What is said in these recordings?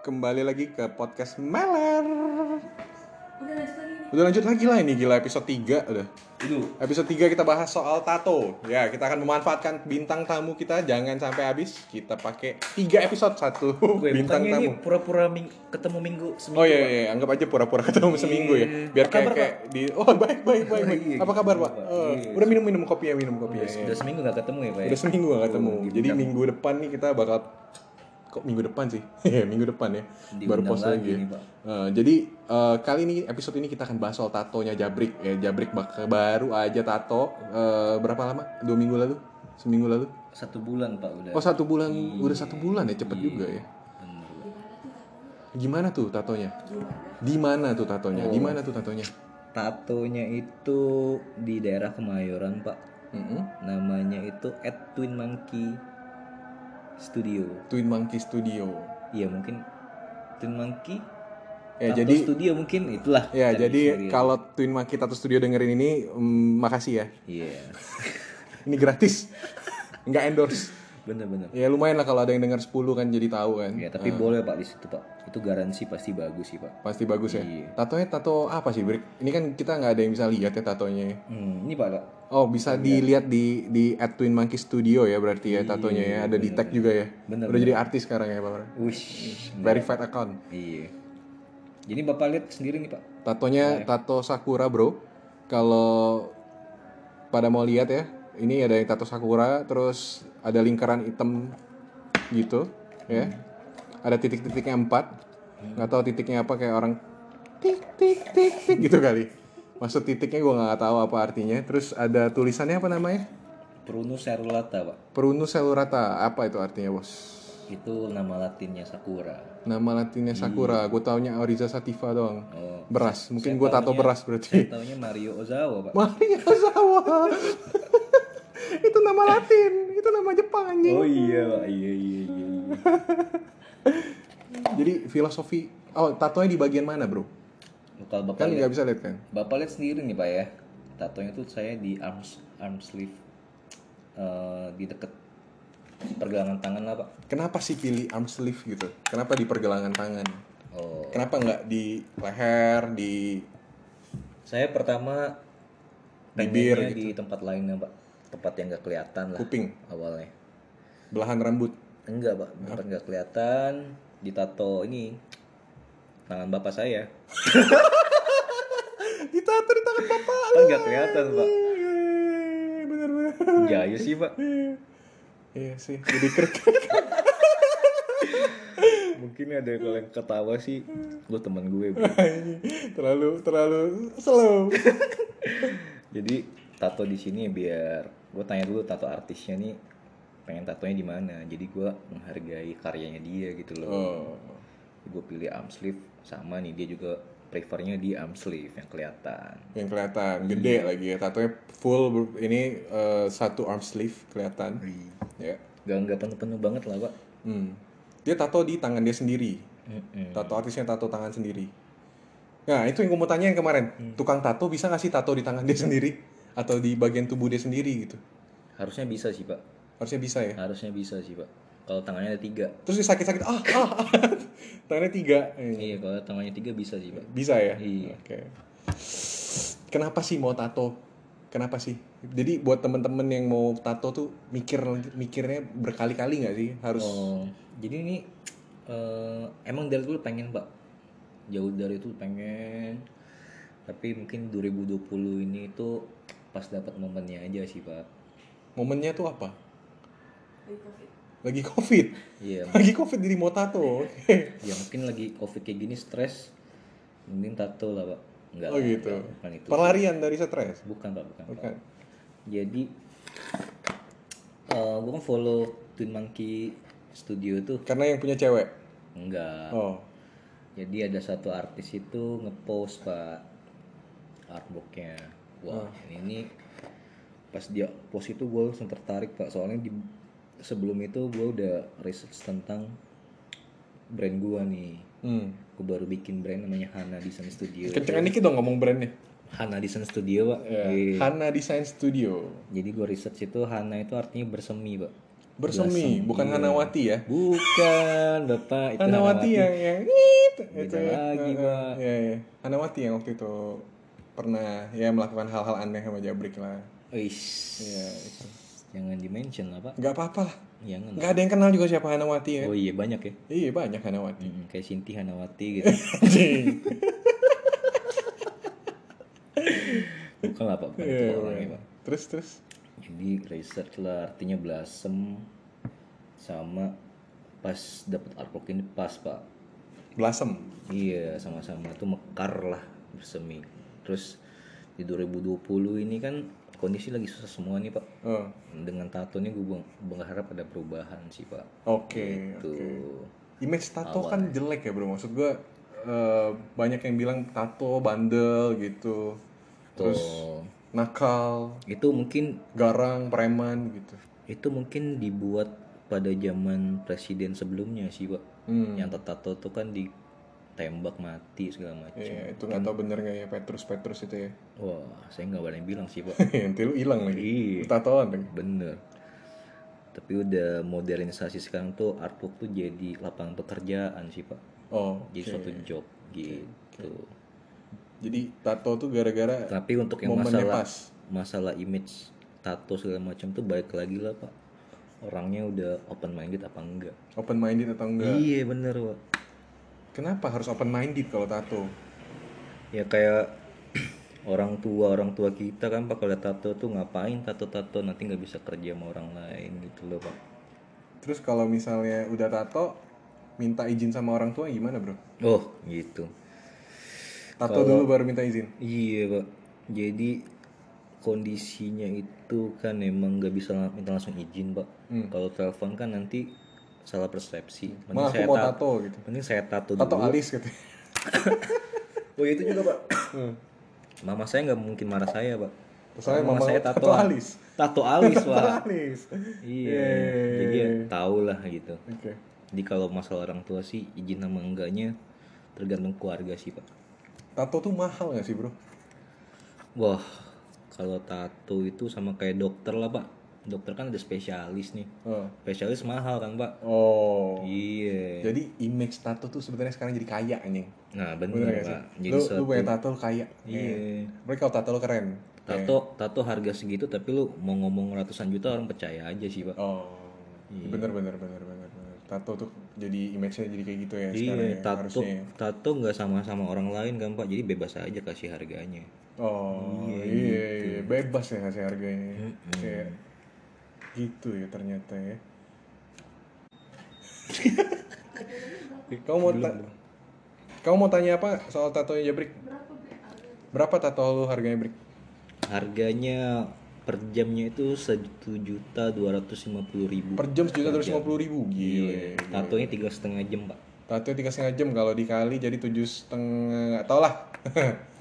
kembali lagi ke podcast Meler. Udah lanjut lagi nih. Udah lanjut lagi lah ini gila episode 3 udah. Itu Episode 3 kita bahas soal tato. Ya, kita akan memanfaatkan bintang tamu kita jangan sampai habis. Kita pakai 3 episode satu gue bintang tamu. pura-pura ming- ketemu minggu seminggu. Oh iya, Pak. iya, anggap aja pura-pura ketemu seminggu ya. Biar kayak, kayak di Oh, baik baik baik. baik. Iya, Apa kabar, Pak? Iya. udah minum-minum kopinya, minum kopinya. Udah, ya. udah seminggu gak ketemu ya pak ya? Udah seminggu gak ketemu. Oh, Jadi minggu depan nih kita bakal kok minggu depan sih? Iya, minggu depan ya. Baru Diundang post lagi. lagi ya. Eh, jadi eh, kali ini episode ini kita akan bahas soal tatonya Jabrik. Ya, Jabrik baru aja tato eh, berapa lama? Dua minggu lalu? Seminggu lalu? Satu bulan pak udah. Oh satu bulan, Iya. udah satu bulan ya cepet Iya. juga ya. Bener. Gimana tuh tatonya? Di mana tuh tatonya? Di Oh. mana tuh tatonya? Tatonya itu di daerah Kemayoran pak. Mm-mm. Namanya itu at Twin Monkey Studio. Twin Monkey Studio. Iya mungkin Twin Monkey. Ya Tato jadi studio mungkin itulah. ya jadi kalau Twin Monkey Tattoo Studio dengerin ini, mm, makasih ya. Iya. Ini gratis. Nggak endorse. Bener-bener. Ya lumayan lah kalau ada yang dengar 10 kan jadi tahu kan. Ya tapi boleh pak di situ pak. Itu garansi pasti bagus sih pak. Pasti bagus ya. Iya. Tatonya tato apa sih, Brik? Ini kan kita nggak ada yang bisa lihat ya tatonya. ya. Hmm, ini pak Pak. Oh, bisa dilihat di di at Twin Monkey Studio ya berarti ya tatonya ya. Ada di tag juga ya. Iya, Bener, Udah jadi artis sekarang ya, Pak. Wish. Verified account. Iya. Jadi bapak lihat sendiri nih pak. Tatonya tato sakura, Bro. Kalau pada mau lihat ya, ini ada yang tato sakura, terus ada lingkaran hitam gitu, ya. Ada titik-titiknya empat. Nggak tahu titiknya apa kayak orang tik tik tik tik gitu kali. Maksud titiknya gue nggak tahu apa artinya. Terus ada tulisannya apa namanya? Prunus cerulata pak. Perunus celurata. Apa itu artinya, Bos? Itu nama latinnya sakura. Nama latinnya Sakura. Gue taunya Oriza Sativa doang. Oh. Beras. Mungkin saya gue tato beras Saya berarti. taunya Mario Ozawa pak. Maria Ozawa. itu nama Latin. Itu nama Jepang anjing. Oh iya. Iya iya iya. iya. Jadi filosofi. Oh, tatonya di bagian mana, bro? Kalau bapak Kan nggak bisa lihat kan? bapak lihat sendiri nih pak ya. Tatonya tuh saya di arms arm sleeve Eh, di deket pergelangan tangan lah pak. Kenapa sih pilih arm sleeve gitu? Kenapa di pergelangan tangan? Oh. Kenapa nggak di leher, di Saya pertama Bibir gitu. di tempat lainnya pak. Tempat yang nggak kelihatan lah kuping, awalnya. belahan rambut? Enggak pak, bukan nggak kelihatan. Ditato ini tangan bapak saya. Ditato di tangan bapak. Kan nggak kelihatan pak. Iya, Bener-bener. Jaya sih pak. Iya sih, jadi keren. Mungkin ada kalau yang ketawa sih, lu teman gue. Bro. terlalu terlalu slow. Jadi tato di sini biar gue tanya dulu tato artisnya nih pengen tatonya di mana. Jadi gue menghargai karyanya dia gitu loh. Oh. Gue pilih arm sleeve sama nih dia juga prefernya di arm sleeve yang kelihatan. yang kelihatan gede lagi ya tatonya full ini eh, satu arm sleeve kelihatan ya Gak nggak penuh-penuh banget lah pak. hmm. dia tato di tangan dia sendiri Mm-mm. tato artisnya tato tangan sendiri nah itu yang gue mau tanya yang kemarin tukang tato bisa nggak sih tato di tangan dia sendiri atau di bagian tubuh dia sendiri gitu Harusnya bisa sih pak. harusnya bisa ya Harusnya bisa sih pak. Kalau tangannya ada tiga. terus dia sakit-sakit ah ah, ah. tangannya tiga Eh, Iya kalau tangannya tiga bisa sih pak. bisa ya Iya. oke kenapa sih mau tato kenapa sih jadi buat temen-temen yang mau tato tuh mikir mikirnya berkali-kali nggak sih harus Oh, jadi ini eh, emang dari dulu pengen pak. Jauh dari itu pengen. Tapi mungkin 2020 ini tuh pas dapat momennya aja sih pak. momennya tuh apa lagi covid Iya. lagi covid jadi mau tato oke ya mungkin lagi covid kayak gini stres. Mending tato lah pak. Enggak. oh lah, gitu enggak, bukan itu. pelarian dari stres Bukan pak bukan. Pak. bukan Jadi eh gue kan follow Twin Monkey Studio tuh karena yang punya cewek enggak. oh Jadi ada satu artis itu ngepost pak artbooknya. Wah ini, ini pas dia post itu gue langsung tertarik pak. Soalnya di sebelum itu gue udah research tentang brand gue nih. hmm. Gue baru bikin brand namanya Hana Design Studio. kencengan dikit dong ngomong brandnya Hana Design Studio pak. Ya, Iya. Hana Design Studio. Jadi gue research itu Hana itu artinya bersemi pak. Bersemi, bukan Hanawati ya. Bukan, Bapak. Itu Hanawati yang yang itu itu ya. lagi, Pak. Iya, iya. Hanawati yang waktu itu pernah ya melakukan hal-hal aneh sama Jabrik lah. Wis. Iya, itu. Jangan di-mention lah, Pak. Nggak apa-apa lah. Jangan. Nggak ada yang kenal juga siapa Hanawati ya. Oh iya, banyak ya. Iya, banyak Hanawati. Mm, kayak Sinti Hanawati gitu. Anjing. Bukan lah, Pak. Bukan Iya, itu orangnya, iya. Pak. Terus terus. Jadi research lah artinya blossom sama pas dapat artwork ini pas, Pak. Blossom. Iya, sama-sama tuh mekar lah bersemi. Terus di 2020 ini kan kondisi lagi susah semua nih, Pak. Oh. Dengan tato nih gue berharap ada perubahan sih, Pak. Oke, Tuh. oke. Image tato kan jelek ya, Bro. Maksud gua eh, banyak yang bilang tato bandel gitu. Terus Tuh. nakal, Itu mungkin garang, preman gitu. itu mungkin dibuat pada zaman presiden sebelumnya sih, Pak. Hmm. Yang tato tuh kan ditembak mati segala macam. Iya, itu nggak tahu bener nggak ya Petrus Petrus itu ya. Wah, saya nggak berani bilang sih, Pak. Nanti lu hilang lagi. Iya. Tatoan lagi. Bener. Tapi udah modernisasi sekarang tuh artwork tuh jadi lapangan pekerjaan sih pak. Oh, Jadi suatu job gitu. Jadi tato tuh gara-gara Tapi untuk yang masalah pas. masalah image tato segala macam tuh balik lagi lah pak. Orangnya udah open minded apa enggak? open minded atau enggak. Iya bener pak. Kenapa harus open minded kalau tato? Ya kayak orang tua orang tua kita kan pak kalau tato tuh ngapain tato-tato nanti nggak bisa kerja sama orang lain gitu loh pak. Terus kalau misalnya udah tato minta izin sama orang tua gimana, Bro? Oh gitu. Tato dulu baru minta izin. Iya pak. Jadi kondisinya itu kan emang nggak bisa minta langsung izin pak. Hmm. Kalau telepon kan nanti salah persepsi. Mending Mah aku saya mau ta- tato gitu. Mending saya tato Tato dulu. alis gitu. Oh itu juga pak. Hmm. Mama saya nggak mungkin marah saya pak. Soalnya Mama mama saya tato tatoan. alis. Tato alis Tato pak. alis. iya. Jadi ya tahu lah gitu. Oke. Jadi kalau masalah orang tua sih izin sama enggaknya tergantung keluarga sih pak. Tato tuh mahal gak sih, Bro? Wah kalau tato itu sama kayak dokter lah pak. Dokter kan ada spesialis nih. Oh. Spesialis mahal kan pak. Oh. Iya. Jadi image tato tuh sebenarnya sekarang jadi kaya anjing. Nah Bener bener, gak sih? pak. Jadi Lu, lu suatu punya tato lu kaya. Iya. Mereka kalau tato lu keren. tato tato harga segitu tapi lu mau ngomong ratusan juta orang percaya aja sih pak. Oh. Iya. Bener bener bener bener bener. Tato tuh jadi image-nya jadi kayak gitu ya Iya, sekarang ya, tato harusnya. ya. tato nggak sama-sama orang lain kan pak. Jadi bebas aja kasih harganya. Oh iya, iya, iya. bebas ya kasih harganya. Kayak gitu ya ternyata ya. kamu mau ta- kamu mau tanya apa soal tatonya Jabrik? Berapa tato lu harganya Brik? Harganya per jamnya itu satu juta dua ratus lima puluh ribu. Per jam sejuta terus lima puluh ribu, gile. Iya. Tatonya tiga setengah jam pak. Tato tiga setengah jam kalau dikali jadi tujuh setengah nggak tau lah.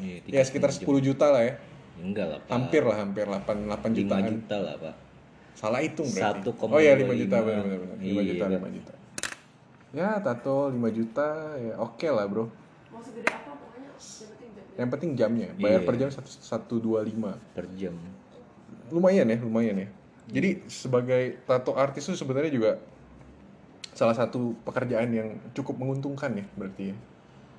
Iya, tiga ya sekitar 10 juta lah ya. Enggak lah pak. Hampir lah, hampir 8 8 lima jutaan. juta lah pak. Salah hitung berarti. Satu koma oh iya 5 juta lima. benar benar benar. 5 Iya, juta, Pak. 5 juta. Ya, tato 5 juta ya oke lah, Bro. Mau segede apa pokoknya yang penting jamnya. Penting jamnya, bayar Iya. per jam 125. per jam. Lumayan ya, lumayan ya. Jadi sebagai tato artis itu sebenarnya juga salah satu pekerjaan yang cukup menguntungkan ya berarti ya.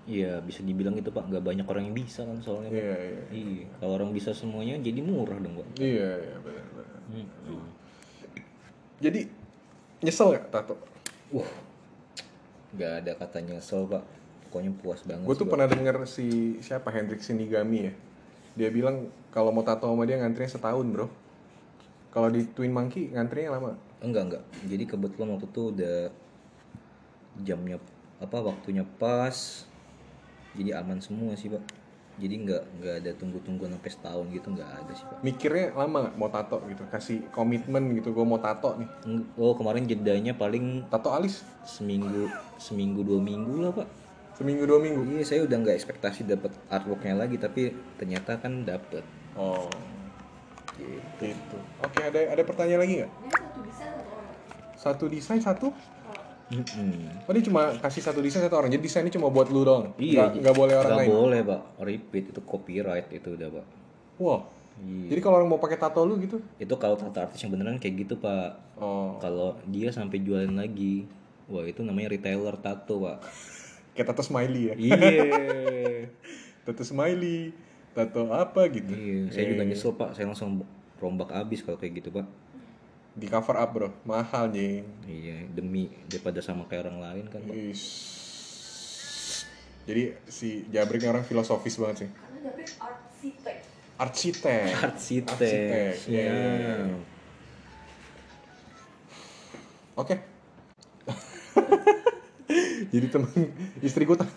Iya bisa dibilang itu pak. Nggak banyak orang yang bisa kan soalnya. Iya, iya. Iya. Kalau orang bisa semuanya jadi murah dong pak. Iya, iya benar benar. Hmm. Jadi nyesel gak tato? Wah. Nggak ada kata nyesel pak. Pokoknya puas banget. Gue tuh pernah denger si siapa Hendrik Sinigami ya. Dia bilang kalau mau tato sama dia ngantrinya setahun bro. Kalau di Twin Monkey ngantrinya lama. Enggak enggak. Jadi kebetulan waktu itu udah jamnya apa waktunya pas. Jadi aman semua sih pak. Jadi nggak nggak ada tunggu-tunggu sampai setahun gitu nggak ada sih pak. Mikirnya lama gak mau tato gitu. Kasih komitmen gitu gue mau tato nih. Oh kemarin jedanya paling Tato alis seminggu seminggu dua minggu lah pak. seminggu dua minggu. Iya saya udah nggak ekspektasi dapat artworknya lagi tapi ternyata kan dapet. Oh. Gitu. Oke ada ada pertanyaan lagi nggak? Satu desain satu Mm-mm. Oh dia cuma kasih satu desain satu orang. Jadi desainnya cuma buat lu doang. Iya. Nggak, nggak boleh orang nggak lain. boleh pak. Repeat itu copyright itu udah pak. Wah Iya. Jadi kalau orang mau pakai tato lu gitu. Itu kalau tato artis yang beneran kayak gitu pak. Oh, Kalau dia sampai jualin lagi, wah itu namanya retailer tato pak. kayak tato smiley ya. iya. tato smiley, tato apa gitu. Iya. Saya juga nyesel pak. Saya langsung rombak abis kalau kayak gitu pak. Di cover up, Bro. Mahal, Jing. Iya. Demi daripada sama kayak orang lain kan pak. Is. Jadi si Jabrik ini orang filosofis banget sih. Karena Jabrik arsitek. Arsitek. Arsitek. Arsitek. Iya. Siap. Oke. Jadi temen istri gue tanya,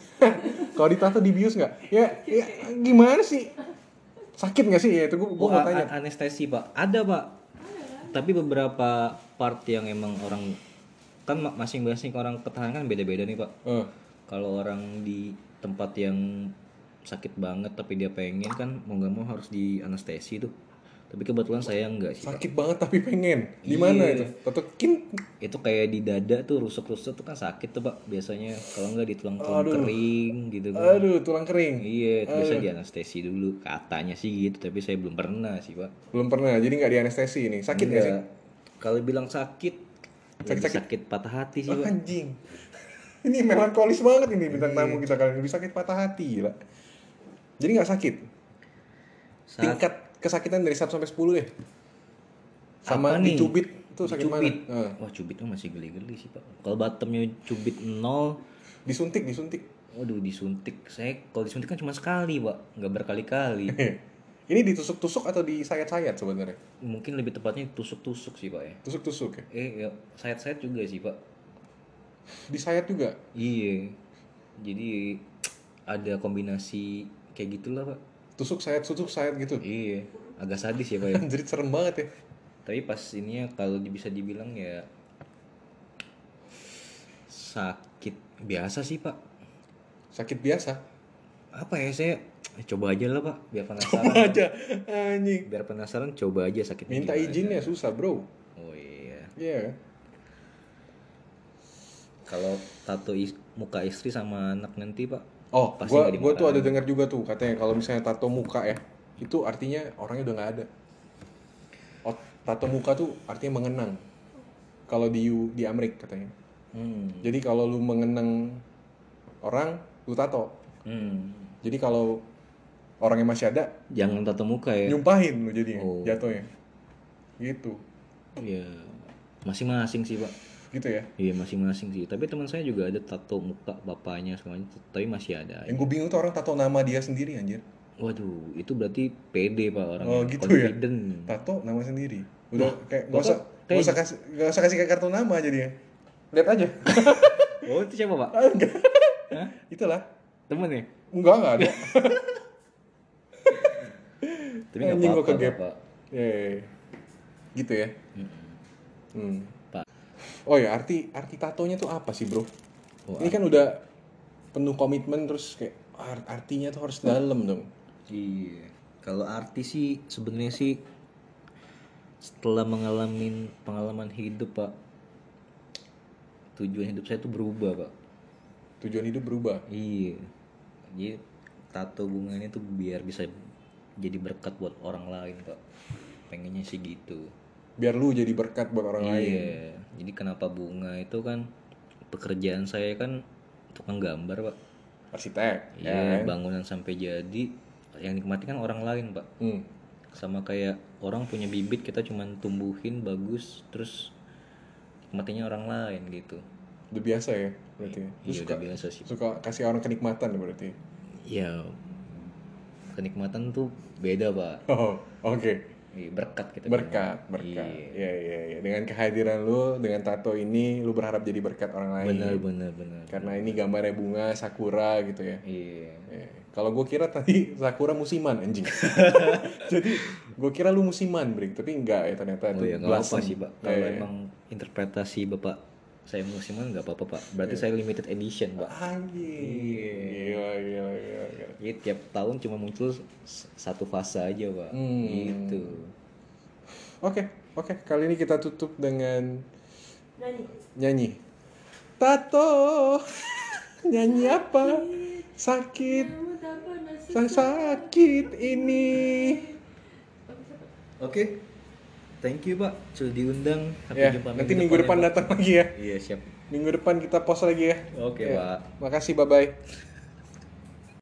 kalau ditato dibius nggak? Ya, ya gimana sih? Sakit nggak sih? Ya itu gue Oh, mau tanya. anestesi pak, ada pak. Tapi beberapa part yang emang orang kan ma- masing-masing orang ketahanan kan beda-beda nih pak. Eh, Kalau orang di tempat yang sakit banget tapi dia pengen kan mau nggak mau harus di anestesi tuh. Tapi kebetulan saya enggak sih pak. sakit banget tapi pengen. Di mana Iya. itu? Tato kin Itu kayak di dada tuh rusuk-rusuk tuh kan sakit tuh pak biasanya. Kalau nggak di tulang-tulang kering gitu kan. Aduh, tulang kering. Iya, itu biasa di anestesi dulu. Katanya sih gitu, tapi saya belum pernah sih pak. Belum pernah. Jadi nggak di anestesi ini. Sakit nggak sih? Enggak. Kalau bilang sakit, sakit, Sakit-sakit. sakit patah hati sih, Oh, Pak. anjing. ini melankolis banget ini bintang tamu kita kali ini. Sakit patah hati gila. Jadi nggak sakit. Saat Tingkat kesakitan dari 1 sampai 10 deh. Sama Apa nih? dicubit tuh sakit dicubit. mana? Eh, Wah, cubit tuh masih geli-geli sih, Pak. Kalau bottomnya cubit nol, disuntik, disuntik. waduh disuntik. Saya kalau disuntik kan cuma sekali, Pak. Nggak berkali-kali. ini ditusuk-tusuk atau disayat-sayat sebenarnya? Mungkin lebih tepatnya tusuk-tusuk sih, Pak ya. Tusuk-tusuk ya. Eh, ya, sayat-sayat juga sih, Pak. Disayat juga. Iya. Jadi ada kombinasi kayak gitulah, Pak. Tusuk sayat, tusuk sayat gitu. Iya, agak sadis ya, Pak ya. Anjir serem banget ya. tapi pas ininya kalau di- bisa dibilang ya sakit biasa sih pak Sakit biasa. apa ya saya coba aja lah pak biar Coba penasaran aja. Anjing. biar penasaran coba aja sakitnya Minta izinnya susah, Bro. oh iya Iya. kalau tato is- muka istri sama anak nanti pak Oh, Pasti gua gua tuh ada dengar juga tuh katanya kalau misalnya tato muka ya, itu artinya orangnya udah nggak ada. Oh, tato muka tuh artinya mengenang. Kalau di di Amerika katanya. hmm. Jadi kalau lu mengenang orang, lu tato. Hmm. Jadi kalau orangnya masih ada, jangan tato muka ya nyumpahin lu jadinya Oh. jatuhnya. Gitu. ya masing-masing sih pak Gitu ya. iya masing-masing sih tapi teman saya juga ada tato muka bapaknya semuanya tapi masih ada Yang gue bingung tuh orang tato nama dia sendiri anjir. Waduh, itu berarti pede pak orang Oh, gitu ya? Tato nama sendiri. Udah kayak gak usah gak usah kasih gak usah kasih kayak kartu nama jadinya. Lihat aja. Oh itu siapa pak? Ah, enggak. Hah? Itulah. Temen ya? Enggak, enggak ada. Tapi nggak apa-apa pak. Eh, gitu ya. Hmm. Pak. Oh ya, arti arti tatonya tuh apa sih, Bro? Oh, Ini kan udah penuh komitmen terus kayak art- artinya tuh harus dalam dong. Iya. Kalau artis sih sebenarnya sih setelah mengalami pengalaman hidup pak, tujuan hidup saya tuh berubah pak. Tujuan hidup berubah. Iya. Jadi tato bunga ini tuh biar bisa jadi berkat buat orang lain pak. Pengennya sih gitu. Biar lu jadi berkat buat orang lain. Iya. Jadi kenapa bunga itu kan pekerjaan saya kan tukang gambar pak. Arsitek, ya Iya. kan? Bangunan sampai jadi yang nikmati kan orang lain pak. Hmm. Sama kayak orang punya bibit kita cuman tumbuhin bagus terus nikmatinya orang lain gitu. Udah biasa ya berarti. Lu Iya suka udah biasa sih. suka kasih orang kenikmatan berarti. Ya kenikmatan tuh beda pak. Oh, oke. Iya, berkat kita. Berkat, bilang. berkat. Iya. Iya, iya, iya. Dengan kehadiran lu, dengan tato ini, lu berharap jadi berkat orang lain. Bener bener bener. Karena ini gambarnya bunga, sakura gitu ya. Iya. Eh, Kalau gue kira tadi sakura musiman anjing. Jadi gue kira lu musiman, Brik, tapi enggak ya ternyata Oh itu ya nggak apa sih pak. Iya, Kalau iya. emang interpretasi bapak saya musiman nggak apa-apa pak. Berarti saya limited edition pak. Gila, gila, gila, gila. Jadi tiap tahun cuma muncul satu fase aja pak. Hmm. Gitu. Oke, oke. Kali ini kita tutup dengan Nyanyi. nyanyi. Tato. nyanyi apa? Sakit. Sakit ini. Oke. Thank you, Pak. Sudah diundang. Sampai Ya, jumpa nanti minggu depan Pak. datang lagi ya. Iya, siap. Minggu depan kita post lagi ya. Oke, Ya. Pak. Makasih, bye bye.